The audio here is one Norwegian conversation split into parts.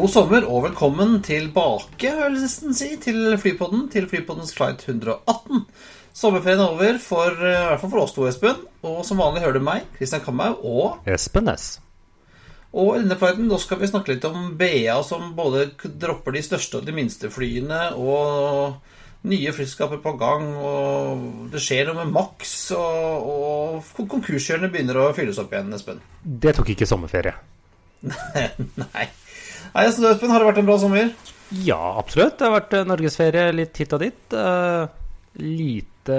God sommer og velkommen tilbake, vil jeg nesten si, til Flypodden, til Flypoddens flight 118. Sommerferien er over, for, eh, i hvert fall for oss to, Espen. Og som vanlig hører du meg, Kristian Kamhaug, og, Espen S. og i denne flighten da skal vi snakke litt om BA, som både dropper de største og de minste flyene, og nye flyskaper på gang, og det skjer noe med Max, og, og kon- konkurskjørene begynner å fylles opp igjen, Espen. Det tok ikke sommerferie. Nei. Nei, altså, Espen, har det vært en bra sommer? Ja, absolutt. Det har vært eh, norgesferie litt hit og dit. Uh, lite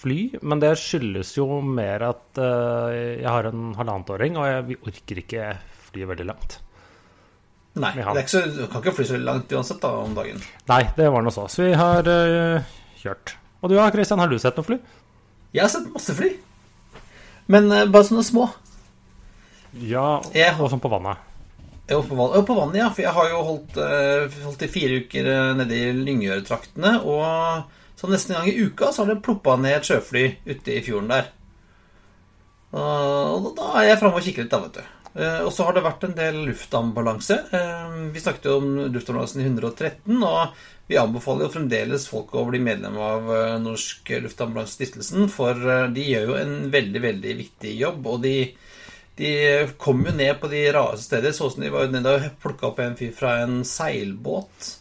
fly, men det skyldes jo mer at uh, jeg har en halvannetåring, og jeg, vi orker ikke fly veldig langt. Nei, så, du kan ikke fly så langt uansett da om dagen. Nei, det var noe så. Så vi har uh, kjørt. Og du da, Christian, har du sett noe fly? Jeg har sett masse fly, men bare sånne små. Ja, Jeg- og sånn på vannet. Var på, vann, ja, for jeg har jo holdt, eh, holdt i fire uker eh, nede i Lyngør-traktene, og så nesten en gang i uka så har det ploppa ned et sjøfly ute i fjorden der. Og da er jeg framme og kikker litt, da, vet du. Uh, Og så har det vært en del luftambulanse. Uh, Vi snakket jo om luftambulansen i 113, og vi anbefaler jo fremdeles folk å bli medlem av uh, Norsk Luftambulansestiftelsen, for de gjør jo en veldig, veldig viktig jobb, og de de kom jo ned på de rareste steder. Sånn som de var nede og plukka opp en fyr fra en seilbåt.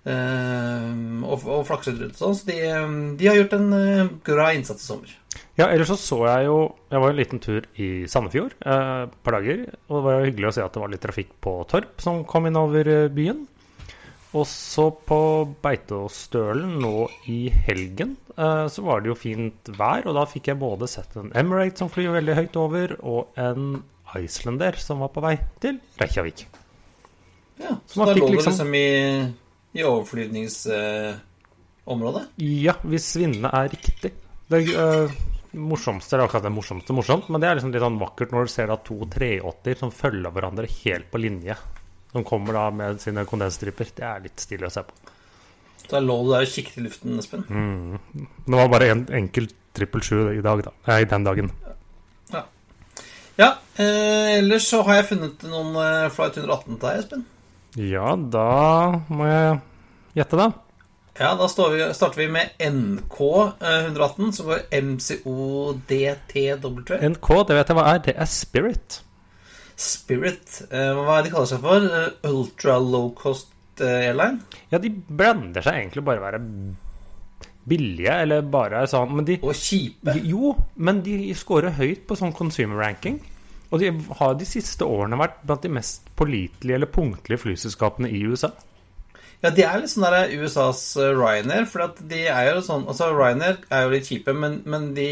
Uh, og, og flakset rundt sånn. Så de, de har gjort en uh, bra innsats i sommer. Ja, ellers så så jeg jo Jeg var en liten tur i Sandefjord eh, et par dager. Og det var jo hyggelig å se at det var litt trafikk på Torp som kom innover eh, byen. Og så på Beitostølen nå i helgen eh, så var det jo fint vær. Og da fikk jeg både sett en Emirate som flyr veldig høyt over, og en Islander som var på vei til Reykjavik. Ja, Så så da lå du liksom- liksom i, i overflyvningsområdet. Ja, hvis vindene er riktig. Det eh, morsomste er akkurat det morsomste morsomt, men det er liksom litt sånn vakkert når du ser at to 380 som følger hverandre helt på linje. Som kommer da med sine kondensstriper. Det er litt stilig å se på. Da lå du der og kikket i luften, Espen. Det var bare en enkel trippel sju i dag, da. Nei, den dagen. Ja, eh, ellers så har jeg funnet noen eh, Flight 118 til deg, Espen. Ja, da må jeg gjette, da. Ja, da står vi, starter vi med NK eh, 118, som går MCODTW. NK, det vet jeg hva er. Det er Spirit. Spirit. Eh, hva er det de kaller seg for? Eh, Ultra low cost eh, airline? Ja, de blander seg egentlig bare være billige, eller bare sånn Men de Og kjipe. Jo, men de scorer høyt på sånn consumer ranking. Og de har de siste årene vært blant de mest pålitelige eller punktlige flyselskapene i USA. Ja, de er litt sånn der USAs Ryanair, for at de er jo sånn Altså, Ryanair er jo litt kjipe, men, men de,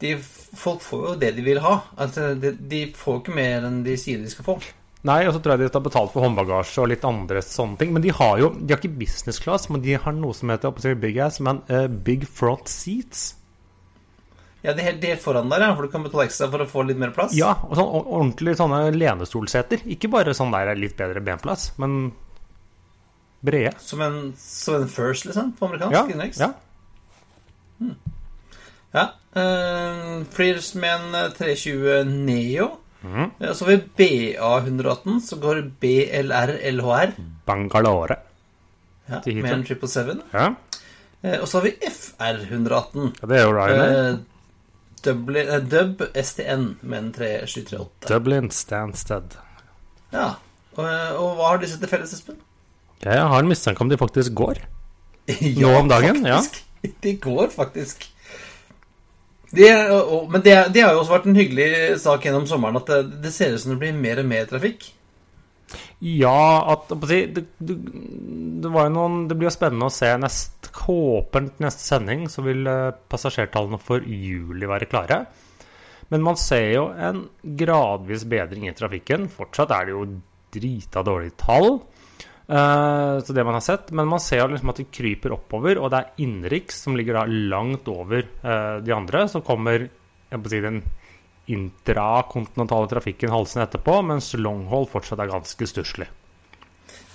de Folk får jo det de vil ha. Altså, de, de får ikke mer enn de sier de skal få. Nei, og så tror jeg de har betalt for håndbagasje og litt andre sånne ting. Men de har jo De har ikke business class, men de har noe som heter big ass, men uh, big front seats. Ja, det er helt, de er helt foran der, ja, for du kan betale ekstra for å få litt mer plass. Ja, og sånn or- ordentlig sånne lenestolseter. Ikke bare sånn der litt bedre benplass, men brede. Som en, som en First, liksom, på amerikansk Ja, innenriks. ja. Ja. Uh, Flirs med en eh, 320 Neo. Mm. Eh, Så har vi BA118, så går BLR-LHR. Bangalore. Ja, med en 777. Ja. Uh, Og så har vi FR118. ja, det er jo Ryanair. Uh, Dublin, uh, Dub STN med en 3738. Dublin Stansted. Ja. Og, eh, og hva har disse til felles, Espen? Jeg har en mistanke om de faktisk går. Nå om dagen, ja. faktisk. De går faktisk. Det, men det, det har jo også vært en hyggelig sak gjennom sommeren at det, det ser ut som det blir mer og mer trafikk. Ja, at det, det var jo noen Det blir jo spennende å se nest, Håpent neste sending så vil eh, passasjertallene for juli være klare. Men man ser jo en gradvis bedring i trafikken. Fortsatt er det jo drita dårlige tall. Uh, så det man har sett, Men man ser liksom at det kryper oppover, og det er innenriks som ligger da langt over uh, de andre. Så kommer jeg på si, den intrakontinentale trafikken halsende etterpå, mens longhold fortsatt er ganske stusslig.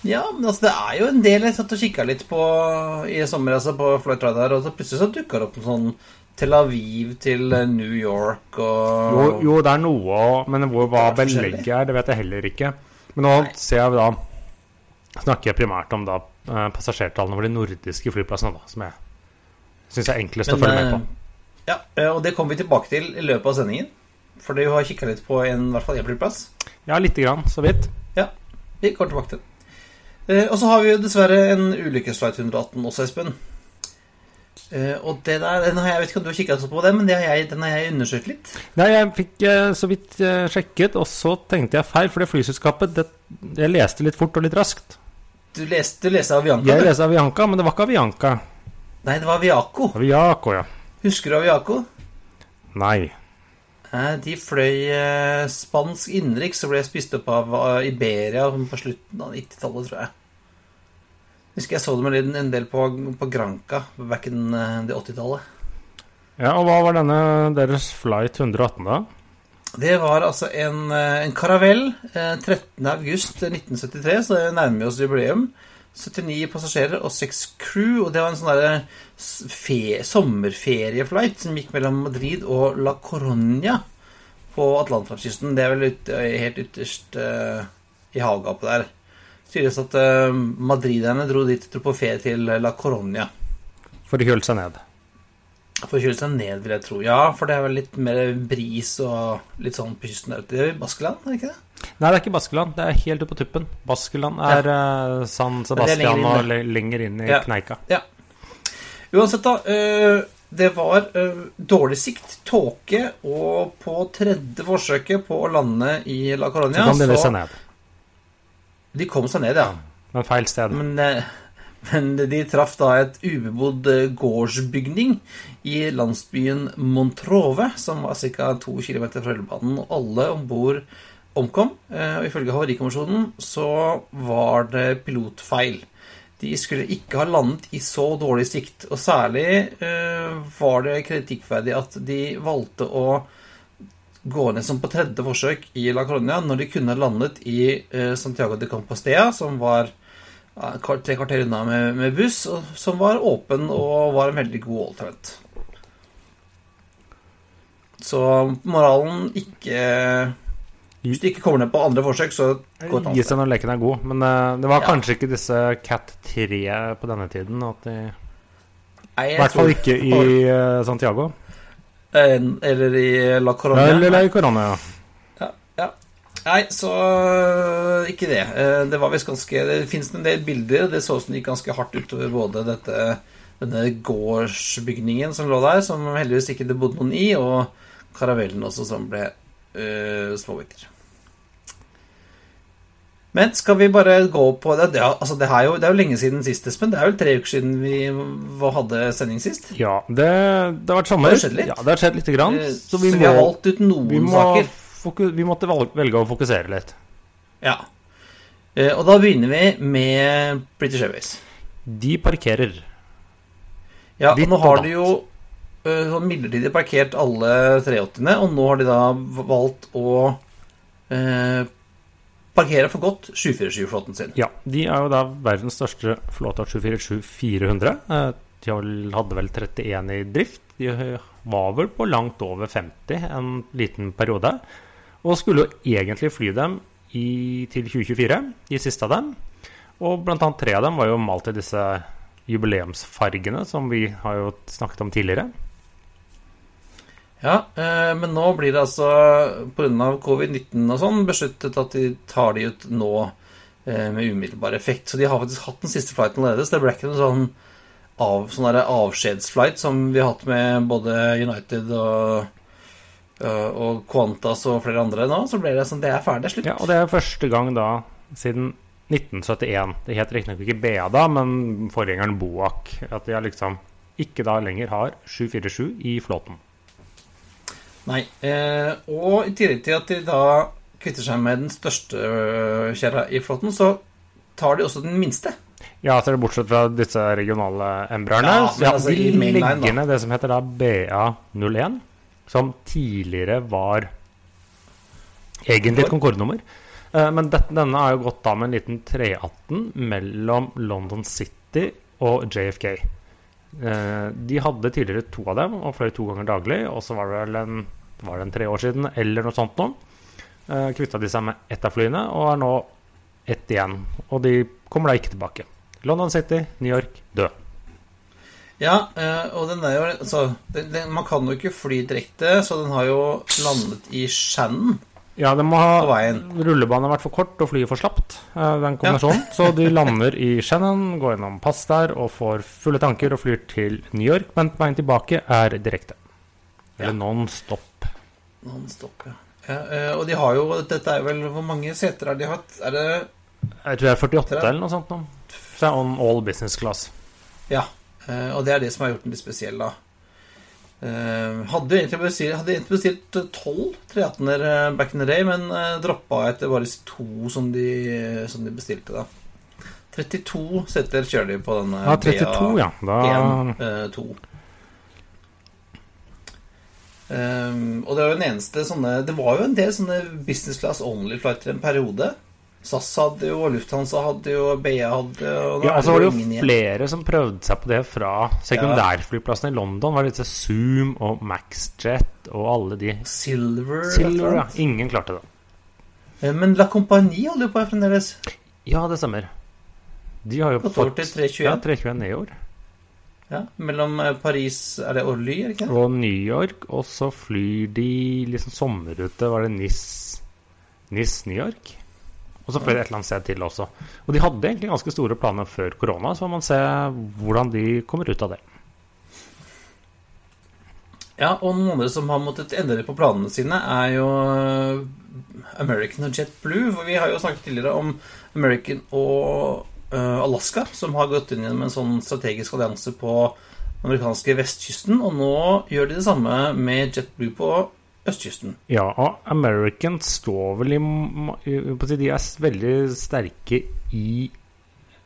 Ja, men altså det er jo en del jeg satt og kikka litt på i sommer, altså på Flight Radar, og så plutselig så dukka det opp en sånn Tel Aviv til New York og Jo, jo det er noe, men hvor hva belegget er, det vet jeg heller ikke. Men nå Nei. ser jeg da snakker jeg primært om da eh, passasjertallene over de nordiske flyplassene, da, som jeg syns er enklest men, å følge med på. Eh, ja, eh, og det kommer vi tilbake til i løpet av sendingen. For du har kikka litt på en, i hvert fall én flyplass. Ja, lite grann, så vidt. Ja, vi kommer tilbake til den. Og så har vi jo dessverre en ulykkesflight 118 også, Espen. og det der, den har jeg, jeg vet ikke om du har kikka på det, men det har jeg, den har jeg undersøkt litt. Nei, jeg fikk så vidt sjekket, og så tenkte jeg feil, for det flyselskapet det, Jeg leste litt fort og litt raskt. Du leste, du leste Avianca? Jeg leste Avianca, men det var ikke Avianca. Nei, det var Aviaco. Aviaco, ja. Husker du Aviaco? Nei. De fløy eh, spansk innenriks og ble spist opp av eh, Iberia på slutten av 90-tallet, tror jeg. Husker jeg så dem en del på, på Granca back in eh, det 80-tallet. Ja, og hva var denne deres flight 118, da? Det var altså en, eh, en karavell. 13.8.1973, eh, så det nærmer vi oss jubileum. 79 passasjerer og 6 crew. Og det var en sånn sommerferieflight som gikk mellom Madrid og La Coronia på Atlanterhavskysten. Det er vel ut, eh, helt ytterst uh, i havgapet der. Sies at uh, madriderne dro dit på ferie til La Coronia. For å kjøle seg ned? For å kjøle seg ned, vil jeg tro. Ja, for det er vel litt mer bris og litt sånn på kysten der ute. Det er Baskeland, er det ikke det? Nei, det er ikke Baskeland. Det er helt oppe på tuppen. Baskeland er ja. uh, San Sebastian og lenger inn i ja. Kneika. Ja. Uansett, da. Uh, det var uh, dårlig sikt, tåke, og på tredje forsøket på å lande i La Coronia Så kom de så, seg ned. De kom seg ned, ja. Men feil sted. Men men de traff da et ubebodd eh, gårdsbygning i landsbyen Montrove, som var ca. to km fra rullebanen. Og alle om bord omkom. Eh, og ifølge Havarikommisjonen så var det pilotfeil. De skulle ikke ha landet i så dårlig sikt. Og særlig eh, var det kritikkverdig at de valgte å gå ned som på tredje forsøk i La Colonia når de kunne landet i Santiago de Compostela, som var tre kvarter unna med, med buss, som var åpen og var en veldig god alternate. Så moralen ikke Hvis du ikke kommer ned på andre forsøk, så gå et annet sted. når leken er god. Men uh, det var ja. kanskje ikke disse Cat 3 på denne tiden. De I hvert fall ikke i uh, Santiago. Eller i La Coronia. Eller i Corona, ja. Nei, så øh, ikke det. Eh, det var visst ganske Det fins en del bilder. Det så ut som det gikk ganske hardt utover både dette, denne gårdsbygningen som lå der, som heldigvis ikke det bodde noen i, og karavellen også, som ble øh, småbiter. Men skal vi bare gå på det? Det, altså det, er jo, det, er jo, lenge siden sist, Espen. Det er vel tre uker siden vi hadde sending sist? Ja, det, det har vært sommer. Det har skjedd litt. Ja, det har skjedd lite grann. Eh, så vi, så vi må, har valgt ut noen må, saker vi måtte velge å fokusere litt. Ja. Eh, og da begynner vi med British Airways. De parkerer. Ja, og nå har de jo uh, midlertidig parkert alle 380-ene, og nå har de da valgt å uh, parkere for godt 747-flåten sin. Ja, de er jo da verdens største flåte av 747-400. Uh, de hadde vel 31 i drift. De var vel på langt over 50 en liten periode. Og skulle jo egentlig fly dem i, til 2024, de siste av dem. Og blant annet tre av dem var jo malt i disse jubileumsfargene som vi har jo snakket om tidligere. Ja, eh, men nå blir det altså pga. covid-19 og sånn besluttet at de tar de ut nå eh, med umiddelbar effekt. Så de har faktisk hatt den siste flighten allerede. Så det ble ikke noen sånn, av, sånn avskjedsflight som vi har hatt med både United og og Qantas og flere andre nå, så ble det sånn Det er ferdig, slutt. Ja, og det er første gang da siden 1971. Det het riktignok ikke BA da, men forgjengeren Boak. At de liksom ikke da lenger har 747 i flåten. Nei. Eh, og i tillegg til at de da kvitter seg med den største øh, kjerra i flåten, så tar de også den minste. Ja, så er det bortsett fra disse regionale embraerne. Ja, så ja, altså de legger ned det som heter da BA01, som tidligere var egentlig et Concorde-nummer. Eh, Men denne har jo gått da med en liten 318 mellom London City og JFK. Eh, De hadde tidligere to av dem og fløy to ganger daglig, og så var det vel en, var det en tre år siden eller noe sånt nå. Eh, Kvitta de seg med ett av flyene og er nå ett igjen. Og de kommer da ikke tilbake. London City, New York, død. Ja, eh, og den er jo altså, den, den, Man kan jo ikke fly direkte, så den har jo landet i Shannon. Ja, den må ha. Rullebanen har vært for kort og flyet for slapt, eh, den kombinasjonen. Så de lander i Shannon, går gjennom pass der og får fulle tanker og flyr til New York, men på veien tilbake er direkte. Eller Ja. non-stop. Non-stop, ja. ja eh, og de har jo Dette er vel Hvor mange seter har de hatt? Er det Jeg tror det er 48 eller noe sånt nå. Så det er on all business class. Ja. Eh, og det er det som har gjort den litt spesiell, da. Eh, hadde egentlig bestilt, hadde egentlig bestilt eh, 12 318-er eh, back in the day, men droppa etter bare to som de, som de bestilte, da. 32 setter kjører de på denne Ja, 32, ja. Da 1-2. Um, og det var jo den eneste sånne Det var jo en del sånne business class only-flighter en periode. SAS hadde jo, Lufthansa hadde jo, BA hadde og Ja, altså var det jo flere som prøvde seg på det fra sekundærflyplassene i London. Var det disse Zoom og Maxjet og alle de Silver, Silver, ja. Ingen klarte det. Eh, Men La Compagnie holder jo på her fremdeles. Ja, det stemmer. De har jo på over til 321. Ja, 321 i år. Ja, mellom eh, Paris Er det Orly, er det ikke? Og New York, og så flyr de liksom sommerrute, var det NIS NIS New York? Og så de et eller annet sted til også. Og de hadde egentlig ganske store planer før korona, så får man se hvordan de kommer ut av det. Ja, og noen andre som har måttet endre på planene sine, er jo eh, American og JetBlue. For vi har jo snakket tidligere om American og eh, Alaska, som har gått inn gjennom en sånn strategisk allianse på den amerikanske vestkysten. Og nå gjør de det samme med JetBlue på østkysten. Ja, og Americans står vel i De er veldig sterke i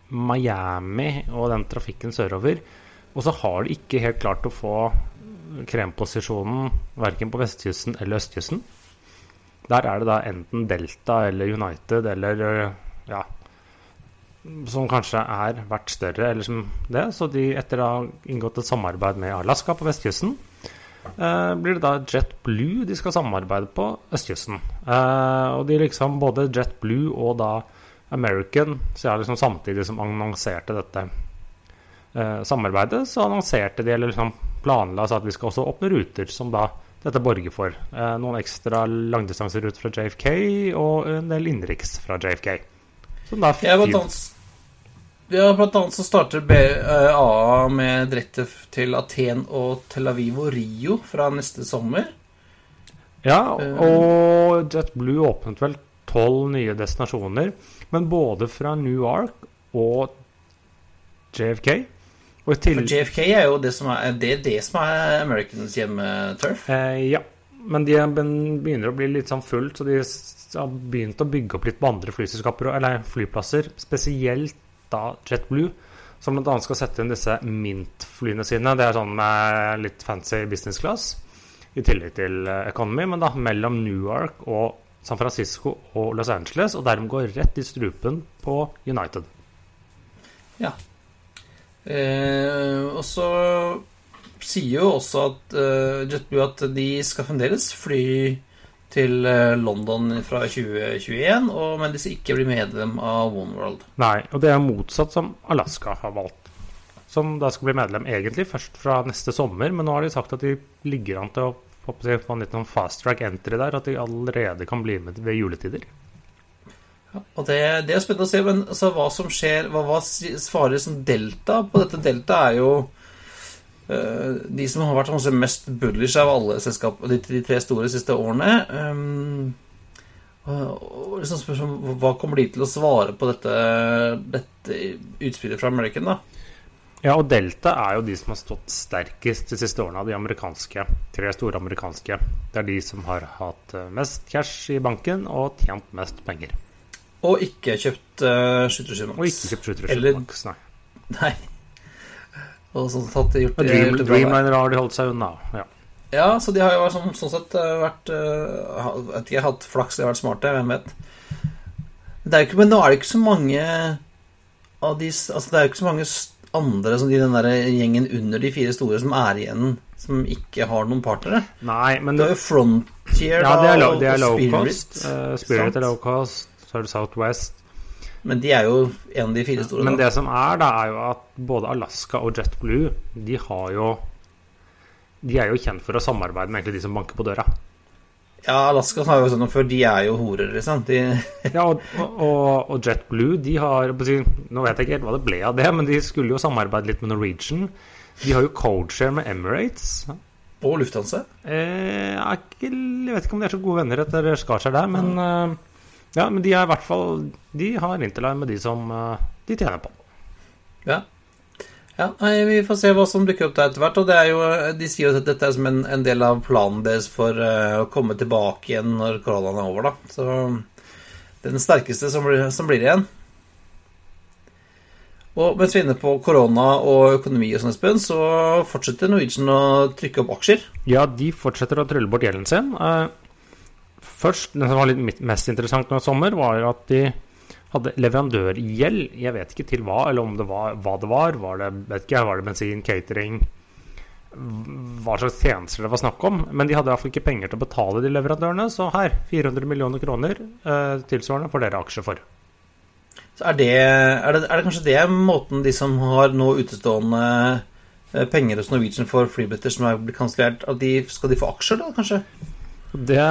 Miami og den trafikken sørover. Og så har de ikke helt klart å få kremposisjonen verken på vestkysten eller østkysten. Der er det da enten Delta eller United eller øh, ja Som kanskje er vært større, eller som det. Så de, etter å ha inngått et samarbeid med Alaska på vestkysten, blir det da JetBlue de skal samarbeide på østkysten. Eh, og de liksom både JetBlue og da American, så jeg liksom samtidig som annonserte dette eh, samarbeidet, så annonserte de eller liksom planla at vi skal også åpne ruter som da dette borger for. Eh, noen ekstra langdistanseruter fra JFK og en del innenriks fra JFK. Som da annet, ja, blant annet så starter AA med direkte til Aten og Tel Aviv og Rio fra neste sommer. Ja, Eh. og JetBlue åpnet vel tolv nye destinasjoner, men både fra New York og JFK. Og til... For JFK er jo det som er, det, det som er Americans hjemmeturf. eh, Ja, men de er- begynner å bli litt sånn fullt, så de har begynt å bygge opp litt på andre flyselskaper, eller flyplasser, spesielt da JetBlue. Som bl.a. skal sette inn disse Mint-flyene sine. Det er sånn med litt fancy business class. I tillegg til eh, economy, men da mellom Newark og San Francisco og Los Angeles. Og dermed går rett i strupen på United. Ja. Eh, og så sier jo også at eh, JetBlue at de skal fremdeles fly til eh, London fra 2021, og, men de skal ikke bli medlem av One World. Nei, og det er motsatt som Alaska har valgt. Som da skal bli medlem egentlig først fra neste sommer, men nå har de sagt at de ligger an til å håper få en liten fast track entry der, at de allerede kan bli med ved juletider. Ja, og det, det er spennende å se, men altså, hva som skjer Hva, hva svarer som delta på dette? Delta er jo de som har vært kanskje mest bullish av alle selskap, de, de tre store siste årene. Um, og, liksom spørsmål, Hva kommer de til å svare på dette, dette utspillet fra American, da? Ja, og Delta er jo de som har stått sterkest de siste årene av de amerikanske, tre store amerikanske. Det er de som har hatt eh, mest cash i banken og tjent mest penger. Og ikke kjøpt uh, Skyttersky Max. Og ikke kjøpt Eller- nei. Nei. Og sånn tatt gjort, Dream, gjort det bra. Dreamliner har de holdt seg unna. Ja. Ja, så de har jo sånn, sånn sett eh, vært Jeg vet ikke, hatt flaks, de har vært smarte, hvem vet. Ikke, men nå er det ikke så mange av de Altså, det er jo ikke så mange andre som de den der gjengen under de fire store som er igjen, som ikke har noen partnere. Nei, men Det er jo Frontier ja, det er, og- det er og low Spirit, cost. uh, Spirit sant? er low cost, så er det Southwest. Men de er jo en av de fire store. Men da. det som er, da, er jo at både Alaska og JetBlue, de har jo De er jo kjent for å samarbeide med egentlig de som banker på døra. Ja, Alaska har jo sånn før, de er jo horer, liksom. De, Ja, og, og, og JetBlue, de har Nå vet jeg ikke helt hva det ble av det, men de skulle jo samarbeide litt med Norwegian. De har jo codeshare med Emirates. og Lufthansa. Eh, jeg, vet ikke om de er så gode venner etter Skarskjær der, men eh, Ja, men de er i hvert fall De har interline med de som eh, de tjener på. Ja. ja nei, vi får se hva som dukker opp der etter hvert. Og det er jo, de sier jo at dette er som en, en del av planen deres for uh, å komme tilbake igjen når koronaen er over, da. Så det er den sterkeste som blir, som blir igjen. Og mens vi er inne på korona og økonomi og sånn, Espen, så fortsetter Norwegian å trykke opp aksjer. Ja, de fortsetter å trylle bort gjelden sin. Eh, først, det som var litt mest interessant nå i sommer, var at de hadde leverandørgjeld. Jeg vet ikke til hva, eller om det var hva det var. Var det, vet ikke, var det bensin, catering Hva slags tjenester det var snakk om. Men de hadde i hvert fall ikke penger til å betale de leverandørene, så her, 400 millioner kroner eh, tilsvarende får dere aksjer for. Så er det, er det, er det kanskje det måten de som har nå utestående eh, penger hos Norwegian for flybilletter som er blitt kansellert, skal de få aksjer da, kanskje? Det,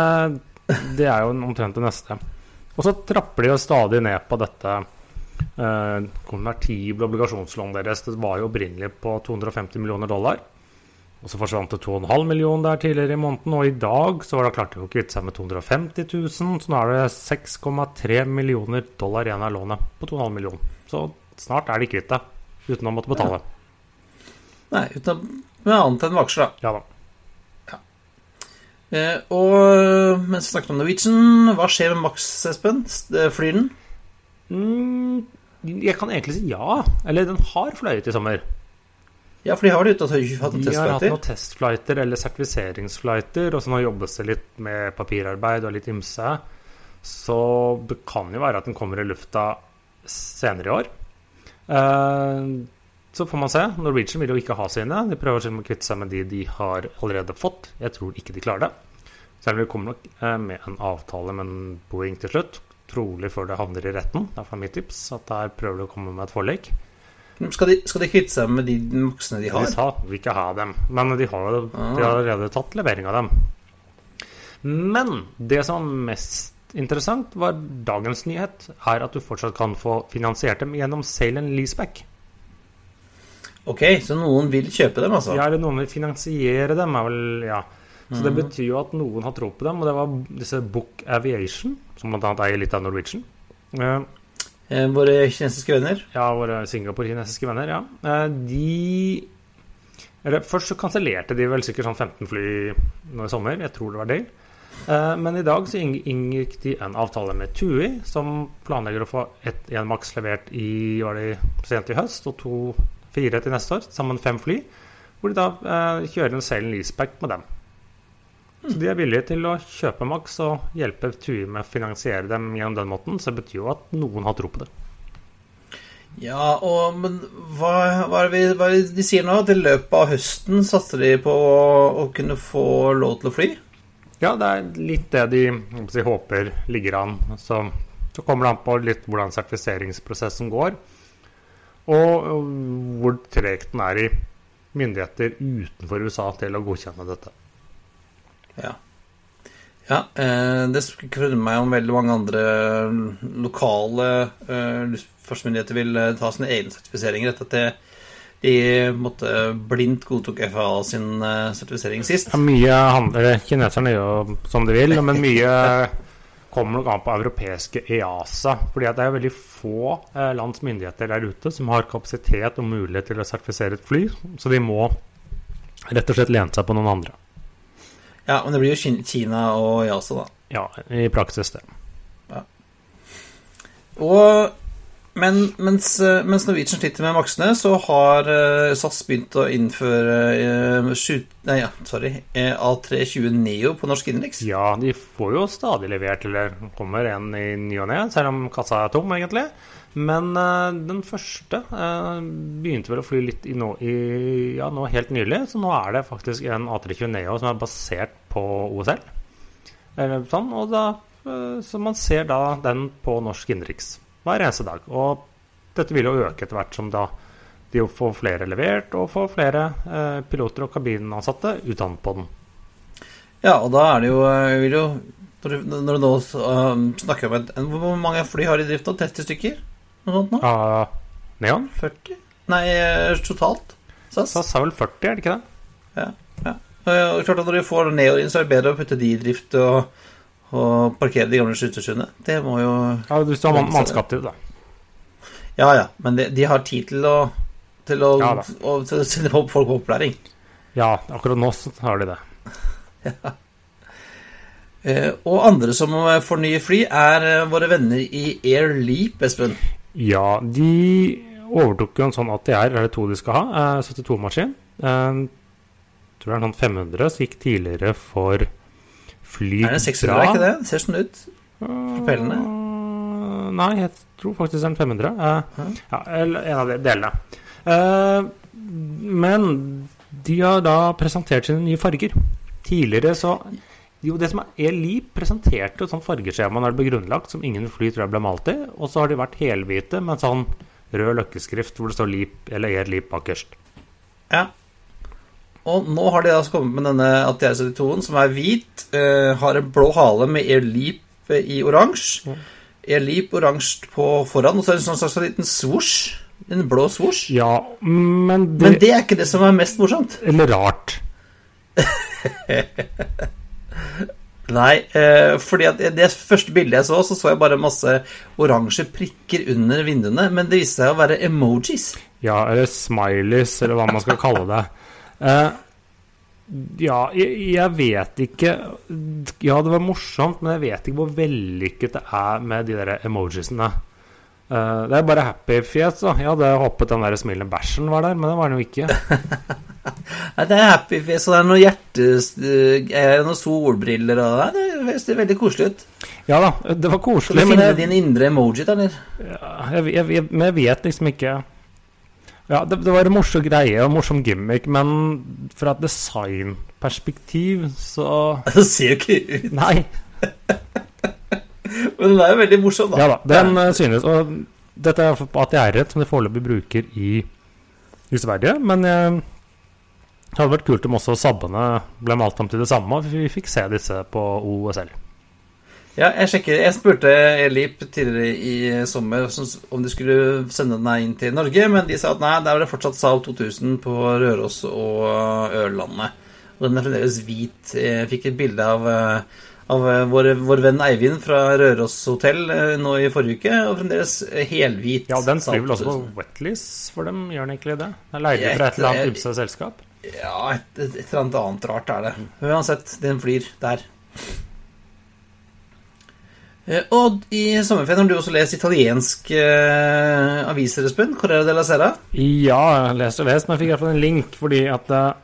det er jo omtrent det neste. Og så trapper de jo stadig ned på dette eh, konvertible obligasjonslånet deres. Det var jo opprinnelig på 250 millioner dollar. Og så forsvant det 2,5 millioner der tidligere i måneden, og i dag så var det klart å kvitte seg med 250 000, så nå er det 6,3 millioner dollar igjen av lånet på 2,5 millioner. Så snart er de kvitt det, uten å måtte betale. Nei, uten å, med annet enn med aksjer, da. Ja da. Eh, og mens vi snakker om Norwegian, hva skjer med Max, Espen? Eh, Flyr den? Mm, jeg kan egentlig si ja. Eller den har fløyet i sommer. Ja, for de har det ute og hatt en De har hatt noen testflighter eller sertifiseringsflighter, og så nå jobbes det litt med papirarbeid og litt ymse. Så det kan jo være at den kommer i lufta senere i år. Så får man se. Norwegian vil jo ikke ha sine. De prøver å kvitte seg med de de har allerede fått. Jeg tror ikke de klarer det. Selv om vi kommer nok eh, med en avtale med en Boeing til slutt. Trolig før det havner i retten. Derfor er mitt tips at der prøver de å komme med et forlik. Skal de, skal de kvitte seg med de voksne de har? De sa vil ikke ha dem, men de har, Ah. de har allerede tatt levering av dem. Men det som var mest interessant, var dagens nyhet, er at du fortsatt kan få finansiert dem gjennom sale and leaseback. Ok, så noen vil kjøpe dem, altså? Ja, eller noen vil finansiere dem, er vel Ja. Så det betyr jo at noen har tro på dem, og det var disse Book Aviation, som bl.a. eier litt av Norwegian. Eh, Eh, Våre kinesiske venner? Ja, våre Singapore-kinesiske venner, ja. Eh, De eller, Først så kansellerte de vel sikkert sånn 15 fly nå i sommer. Jeg tror det var det. Eh, Men i dag så inngikk de en avtale med TUI, som planlegger å få ett en maks levert i var det sent i høst, og to fire til neste år. Sammen fem fly. Hvor de da eh, kjører en sale leaseback med dem. Så de er villige til å kjøpe maks og hjelpe TUI med å finansiere dem gjennom den måten. Så det betyr jo at noen har tro på det. Ja, og, men hva, hva, er vi, hva er det de sier nå? At i løpet av høsten satser de på å, å kunne få lov til å fly? Ja, det er litt det de si, håper ligger an. Så, så kommer det an på litt hvordan sertifiseringsprosessen går. Og, hvor tregt den er i myndigheter utenfor USA til å godkjenne dette. Ja. Ja, eh, Det skulle meg om veldig mange andre lokale eh, luftfartsmyndigheter vil ta sine egne sertifiseringer etter at det, de måtte blindt godtok FAA sin eh, sertifisering sist. Ja, mye handler Kineserne gjør som de vil, men mye kommer nok an på europeiske EASA. fordi det er veldig få eh, lands myndigheter der ute som har kapasitet og mulighet til å sertifisere et fly. Så de må rett og slett lene seg på noen andre. Ja, men det blir jo Kina og EASA, da. Ja, i praksis det. Og, men mens, eh, mens Norwegian sliter med maksene, så har eh, SAS begynt å innføre eh, nei, ja, sorry, eh, A320 Neo på norsk innenriks. Ja, de får jo stadig levert, eller kommer en i ny og ne, selv om kassa er tom, egentlig. Men den første begynte vel å fly litt nå, i, ja, nå helt nylig, så nå er det faktisk en A320 Neo som er basert på OSL. Sånn, og da, så man ser da den på norsk innenriks hver eneste dag. Og dette vil jo øke etter hvert som da de får flere levert, og får flere eh, piloter og kabinansatte utdannet på den. Ja, og da er det jo, eh, jo Når du, nå eh, snakker om et Hvor mange fly har de i drift nå? 30 stykker? Noe sånt nå? Uh, Neon? 40? Nei, totalt? SAS? SAS har vel 40, er det ikke det? Ja, ja. Og klart at Når du får Neo inn, så er det bedre å putte de i drift og, og parkere de gamle skytterstuene. Det må jo Ja, Hvis du har man mannskap til det, da. Ja, ja, men de, de har tid til å til å, Ja å, til å sende på folk på opplæring. Ja, akkurat nå så har de det. Eh, og andre som får nye fly, er eh, våre venner i Air Leap, Espen. Ja, de overtok jo en sånn ATR, er det to de skal ha? Eh, 72-maskin. Eh, tror det er en sånn 500 som gikk tidligere for fly Er det 600, er ikke det? Det ser sånn ut. propellene? Uh, Nei, jeg tror faktisk det er en 500. Eh, ja, eller en av de delene. Eh, men de har da presentert sine nye farger. Tidligere så Jo, det som er Eli presenterte et sånt fargeskjema når det ble grunnlagt, som ingen fly tror jeg ble malt i. Og så har de vært helhvite med en sånn rød løkkeskrift hvor det står LIP eller Air Leap bakerst. Ja. Og nå har de altså kommet med denne ATR 72-en, som er hvit, uh, har en blå hale med Elip i oransje. Elip oransje på foran, og så er det en sånn slags liten svosj. En blå svosj. Ja, men det, Men det er ikke det som er mest morsomt. Eller rart. Nei, eh, fordi det første bildet jeg så, så så jeg bare masse oransje prikker under vinduene, men det viste seg å være emojis. Ja, eller smileys, eller hva man skal kalle det. Eh, ja, jeg, jeg vet ikke Ja, det var morsomt, men jeg vet ikke hvor vellykket det er med de der emojisene. Uh, det er bare happy-fjes. Jeg hadde håpet den der smilende bæsjen var der, men det var den jo ikke. Nei, det er happy-fjes, og det er noen hjertegreier, noen solbriller og Nei, det ser veldig koselig ut. Ja da, det var Skal koselig, du men finne jeg, din indre emoji, da, eller? ja, jeg, jeg, men jeg vet liksom ikke Ja, det, det var en morsom greie og morsom gimmick, men fra et designperspektiv så Det ser jo ikke ut. Nei. Men den er jo veldig morsom, da. Ja da, den ja. synes Og dette er på ATR-et som de foreløpig bruker i, i Sverige. Men jeg, det hadde vært kult om også sabbene ble malt om til det samme, og vi fikk se disse på OSL. Ja, jeg sjekker. Jeg spurte Elip tidligere i sommer om de skulle sende den inn til Norge, men de sa at nei, der var det fortsatt Sal 2000 på Røros og Ørlandet. Og den er fremdeles hvit. Jeg fikk et bilde av, eh, av eh, vår, vår venn Eivind fra Røros hotell eh, nå i forrige uke, og fremdeles helhvit. Ja, den skriver vel også på Wetleys for dem, gjør den egentlig det? Den er leid ut fra et eller annet ymse selskap? Ja, et, et, et eller annet annet rart er det. Men uansett, den flyr der. Eh, Og i sommerferien har du også lest italiensk eh, aviser, Espen? Corriere della Sera? Ja, jeg leste lest og lest, men jeg fikk i hvert fall en link fordi at uh,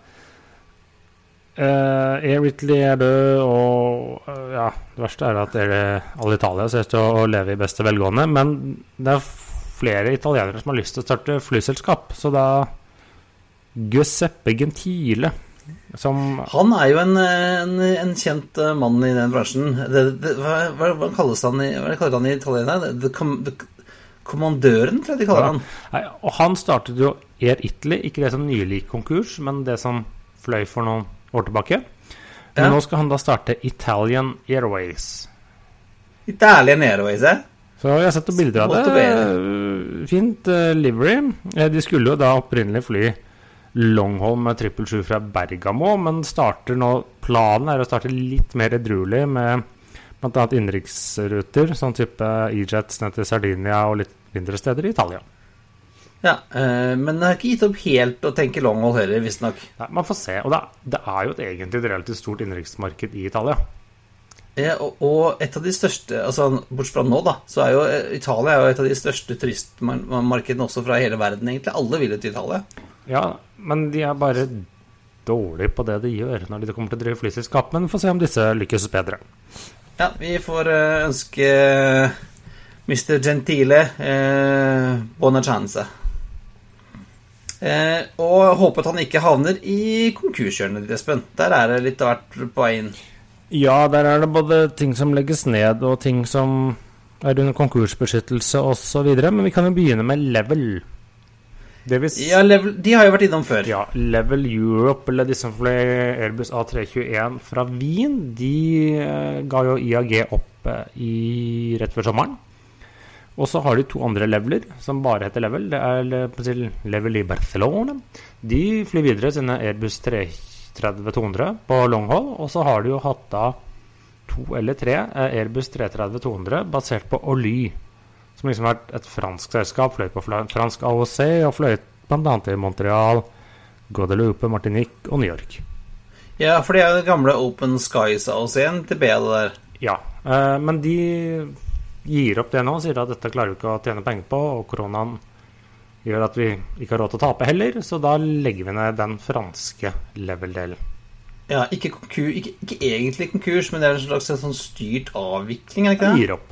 Air Italy er død, og eh, ja, det verste er at er alle Italia ser ut til å leve i beste velgående. Men det er flere italienere som har lyst til å starte flyselskap, så da Guseppe Gentile som Han er jo en, en, en kjent eh, mann i den bransjen. Det, det, hva, hva, kalles han i, hva kaller han i Italia? Kommandøren, tror jeg de kaller han. Nei, og han startet jo Air Italy, ikke det som nylig gikk konkurs, men det som fløy for noen år tilbake. Men Ja. nå skal han da starte Italian Airways. Italian Airways, ja. Så jeg har sett noen bilder av det. Fint uh, livery. Eh, De skulle jo da opprinnelig fly Longholm med 777 fra Bergamo, men starter nå Planen er å starte litt mer edruelig med bl.a. innenriksruter, sånn type E-jets ned til Sardinia og litt mindre steder i Italia. Ja, øh, Men det har ikke gitt opp helt å tenke longhold heller, visstnok. Man får se. Og det, det er jo et egentlig et relativt stort innenriksmarked i Italia. Ja, og, og et av de største altså Bortsett fra nå, da, så er jo eh, Italia er jo et av de største turistmarkedene også fra hele verden, egentlig. Alle vil til Italia. Ja, men de er bare dårlige på det de gjør når de kommer til å drive flyselskap. Men vi får se om disse lykkes bedre. Ja, vi får eh, ønske Mr. Gentile eh, bona chance. Eh, og håpet han ikke havner i konkurshjørnet ditt, Espen. Der er det litt av hvert på vei inn. Ja, der er det både ting som legges ned, og ting som er under konkursbeskyttelse osv. Men vi kan jo begynne med Level. Si, Ja, level, De har jo vært innom før. ja, Level Europe, eller de som fløy Airbus A321 fra Wien, de eh, ga jo IAG opp eh, i, rett før sommeren. Og så har de to andre leveler som bare heter Level. Det er si, Level i Barcelona. De flyr videre sine Airbus 330-200 på longhold. Og så har de jo hatt da to eller tre eh, Airbus 330-200 basert på Oly. Som liksom har vært et fransk selskap. Fløy på fransk AOC og fløy bl.a. i Montreal, Guadeloupe, Martinique og New York. Ja, for det er jo det gamle Open Skies-AOC-en til B, det der. Ja, eh, men de gir opp det nå og sier at dette klarer vi ikke å tjene penger på, og koronaen gjør at vi ikke har råd til å tape heller, så da legger vi ned den franske level-delen. Ja, ikke, konkurs, ikke, ikke egentlig konkurs, men det er en slags sånn styrt avvikling, det ikke det? Gir opp.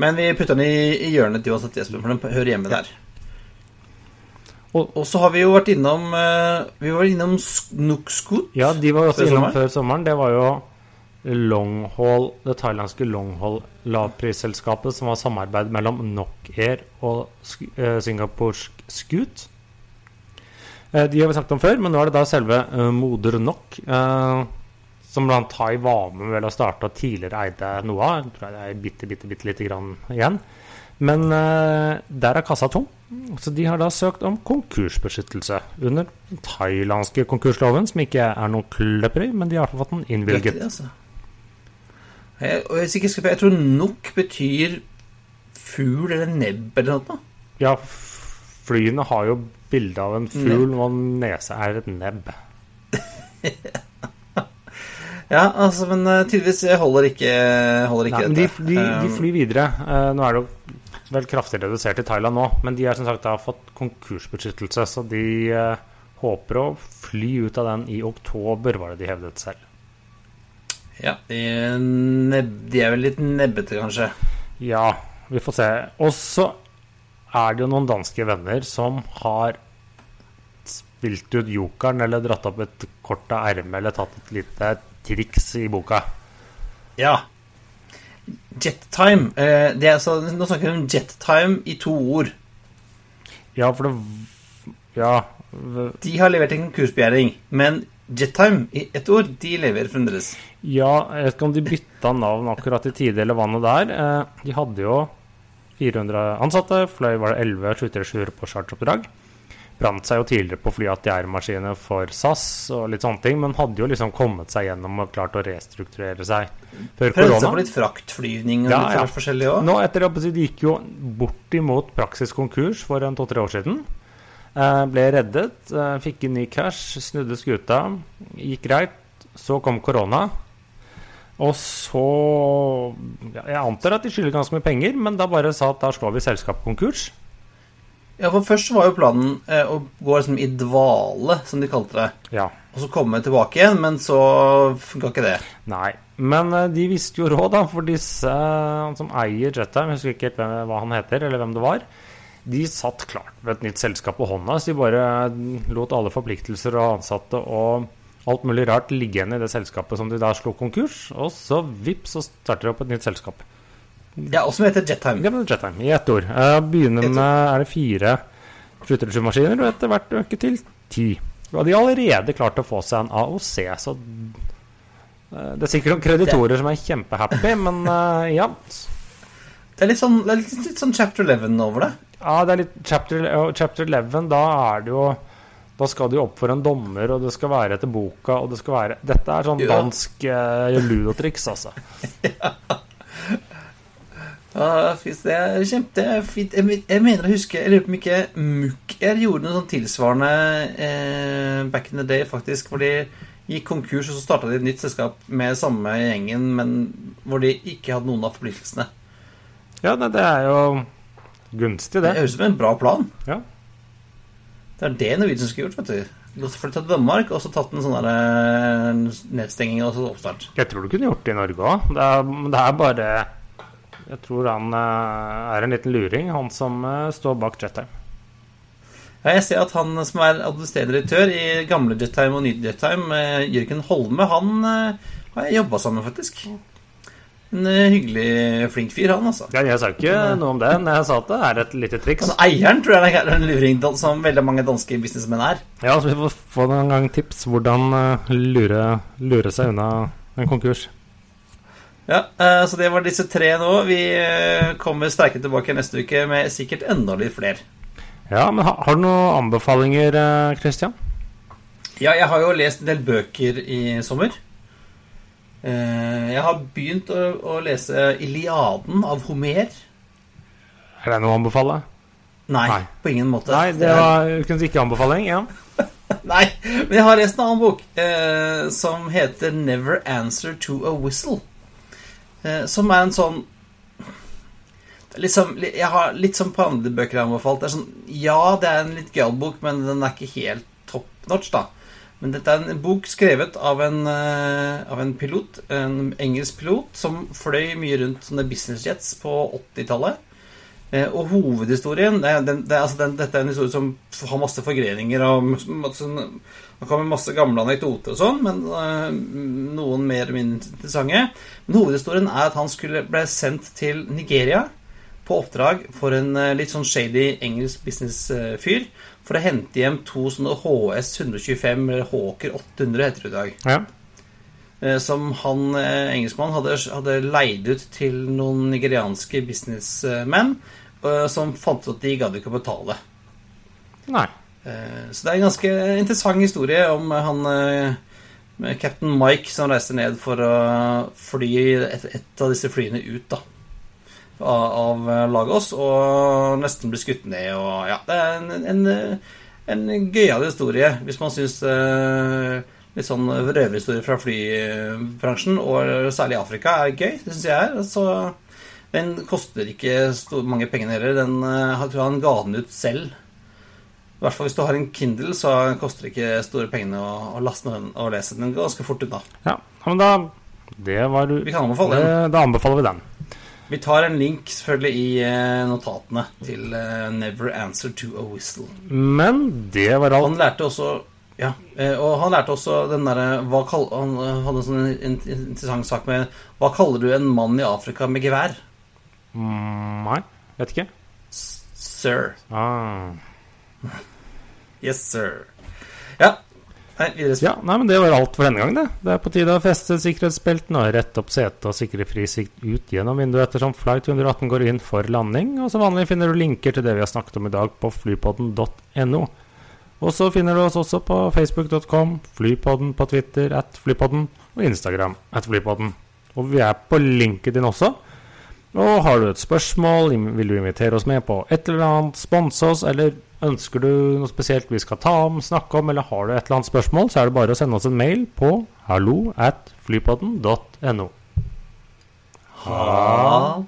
Men vi putter den i, i hjørnet til uansett, Jesper, for den hører hjemme der. Og- Og så har vi jo vært innom eh, Vi var innom Sk- Ja, de var også innom sommeren? før sommeren. Det var jo Longhall, det thailandske Longhall lavprisselskapet som var samarbeid mellom Nok Air og eh, Singaporsk Scoot. Eh, de har vi snakket om før, men nå er det da selve eh, Moder Nok som blant Thai var med vel å starte tidligere eide noe av. Jeg tror det er bitte, bitte, bitte lite grann igjen. Men uh, der er kassa tom, så de har da søkt om konkursbeskyttelse under den thailandske konkursloven, som ikke er noe kløperi, men de har fått den innvilget. det, altså. Jeg, jeg, jeg tror nok betyr fugl eller nebb eller noe. Ja, flyene har jo bilde av en fugl, og nese er et nebb. Ja, altså, men eh, tydeligvis holder ikke, holder ikke Nei, men de, dette. de, de Um, flyr videre. Eh, nå er det jo vel kraftig redusert i Thailand nå, men de har som sagt da fått konkursbeskyttelse, så de eh, håper å fly ut av den i oktober, var det de hevdet selv. Ja, de, de er vel litt nebbete, kanskje. Ja, vi får se. Og så er det jo noen danske venner som har spilt ut jokeren eller dratt opp et kort av ermet eller tatt et lite triks i boka. Ja. Jettime. Eh, det er altså, nå snakker vi om jettime i to ord. Ja, for det Ja. De har levert en konkursbegjæring, men Jettime i ett ord, de leverer fremdeles. Ja, jeg vet ikke om de bytta navn akkurat i tide eller vannet der. Eh, De hadde jo 400 ansatte, fløy var det 11 737 på charteroppdrag. Brant seg jo tidligere på fly ATR-maskiner for SAS og litt sånne ting, men hadde jo liksom kommet seg gjennom og klart å restrukturere seg før korona. Prøvde seg på litt fraktflyvning og Ja, litt ja. forskjellig òg. Nå etter det, De gikk jo bortimot praksis konkurs for en to-tre år siden. Eh, ble reddet, eh, fikk inn ny cash, snudde skuta. Gikk greit. Så kom korona. Og så Jeg antar at de skylder ganske mye penger, men da bare sa at da slår vi selskapet konkurs. Ja, for først var jo planen eh, å gå liksom i dvale, som de kalte det. Ja. Og så komme tilbake igjen, men så funka ikke det. Nei. Men eh, de visste jo råd, da, for disse eh, som eier Jettime, jeg husker ikke helt hvem, hva han heter, eller hvem det var, de satt klart med et nytt selskap på hånda, så de bare lot alle forpliktelser og ansatte og alt mulig rart ligge igjen i det selskapet som de da slo konkurs, og så vips, så starter de opp et nytt selskap. Ja, og som heter Jettime. Ja, Jettime, i ett ord. Jeg Begynner Ett med er det fire 737-maskiner, og etter hvert øker til ti. Og de har allerede klart å få seg en AOC, så eh, det er sikkert noen kreditorer som er kjempehappy, men eh, ja. Det er litt sånn, det er litt, litt sånn chapter 11 over det. Ja, det er litt chapter, chapter 11, da er det jo Da skal du opp for en dommer, og det skal være etter boka, og det skal være Dette er sånn dansk eh, ludotriks, altså. Ja, det er kjempefint. Jeg, mener å huske Jeg lurer på om ikke Mucker gjorde noe sånn tilsvarende eh, back in the day, faktisk. Hvor de gikk konkurs, og så starta de et nytt selskap med samme gjengen, men hvor de ikke hadde noen av forpliktelsene. Ja, nei, det er jo gunstig, Det det. høres ut som en bra plan. Ja. Det er det Norwegian skulle gjort, vet du. Flyttet til Danmark og så tatt en sånn eh, nedstenging og så oppstart. Jeg tror du kunne gjort det i Norge òg. Det, men det er bare Jeg tror han eh, er en liten luring, han som eh, står bak Jettime. Ja, jeg ser at han som er administrerende direktør i gamle Jettime og nye Jettime, eh, Jørgen Holme, han har jeg jobba sammen faktisk. En hyggelig, flink fyr, han, altså. Ja, jeg sa ikke noe om det, men jeg sa at det er et lite triks. Altså, Eieren tror jeg er en luring, som veldig mange danske businessmenn er. Ja, så vi får få en gang tips hvordan lure, lure seg unna en konkurs. Ja, eh, Så det var disse tre nå. Vi eh, kommer sterkere tilbake neste uke med sikkert enda litt flere. Ja, men har du noen anbefalinger, eh, Christian? Ja, jeg har jo lest en del bøker i sommer. Jeg har begynt å, å lese 'Iliaden' av Homer. Er det noe å anbefale? Nei, Nei. på ingen måte. Nei, det var ukens ikke anbefaling. Ja. Nei, men jeg har lest en annen bok eh, som heter 'Never Answer to a Whistle'. Eh, som er en sånn liksom, Jeg har litt som på andre bøker jeg har anbefalt. Sånn, ja, det er en litt gøyal bok, men den er ikke helt top notch, da. Men dette er en bok skrevet av en, eh, av en pilot, en engelsk pilot, som fløy mye rundt sånne business jets på 80-tallet. Eh, og hovedhistorien det er, den, det er, altså den, Dette er en historie som har masse forgreninger og masse, kom kommer masse gamle anekdoter og sånn, men eh, noen mer eller mindre interessante. Men hovedhistorien er at han skulle ble sendt til Nigeria på oppdrag for en eh, litt sånn shady engelsk businessfyr for å hente hjem to sånne HS 125, eller Hawker 800 heter det i dag. ja. Eh, som han engelskmannen engelskmann hadde, hadde leid ut til noen nigerianske businessmenn, eh, som fant ut at de gadd ikke å betale. Nei. Eh, Så det er en ganske interessant historie om eh, han eh, Captain Mike som reiser ned for å fly et, et av disse flyene ut da av, av Lagos og nesten blir skutt ned og ja, det er en, en, en gøyal historie hvis man syns litt sånn røverhistorie fra flybransjen, og særlig Afrika, er gøy. Det syns jeg er. Så den koster ikke mange pengene heller. Den, jeg tror han ga den ut selv. I hvert fall hvis du har en Kindle, så koster det ikke store pengene å, å laste den og lese den ganske fort unna. Ja, men da Det var Vi kan anbefale den. Da anbefaler vi den. Vi tar en link selvfølgelig i eh, notatene til eh, 'Never Answer to a Whistle'. Men det var alt. Han lærte også ja, eh, og han lærte også den derre Han hadde en sånn interessant sak med Hva kaller du en mann i Afrika med gevær? Mm, Nei, vet ikke. Sir. Ah. Yes, sir. Ja. Nei. Ja, nei, men Det var alt for denne gang. Det Det er på tide å feste sikkerhetsbeltene og rette opp setet og sikre fri sikt ut gjennom vinduet ettersom flight 118 går inn for landing. Og som vanlig finner du linker til det vi har snakket om i dag på flypodden.no. Og så finner du oss også på facebook.com, Flypodden på Twitter, at Flypodden, og Instagram, at Flypodden. Og vi er på LinkedIn også. Og har du et spørsmål, vil du invitere oss med på et eller annet, sponse oss, eller ønsker du noe spesielt vi skal ta om, snakke om, eller har du et eller annet spørsmål, så er det bare å sende oss en mail på hallo at flypodden.no. Ha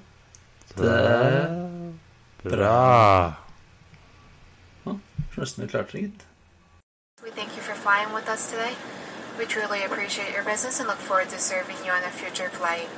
det Bra. Nesten vi klarte det, gitt. We thank you for flying with us today. We truly appreciate your business and look forward to serving you on a future flight.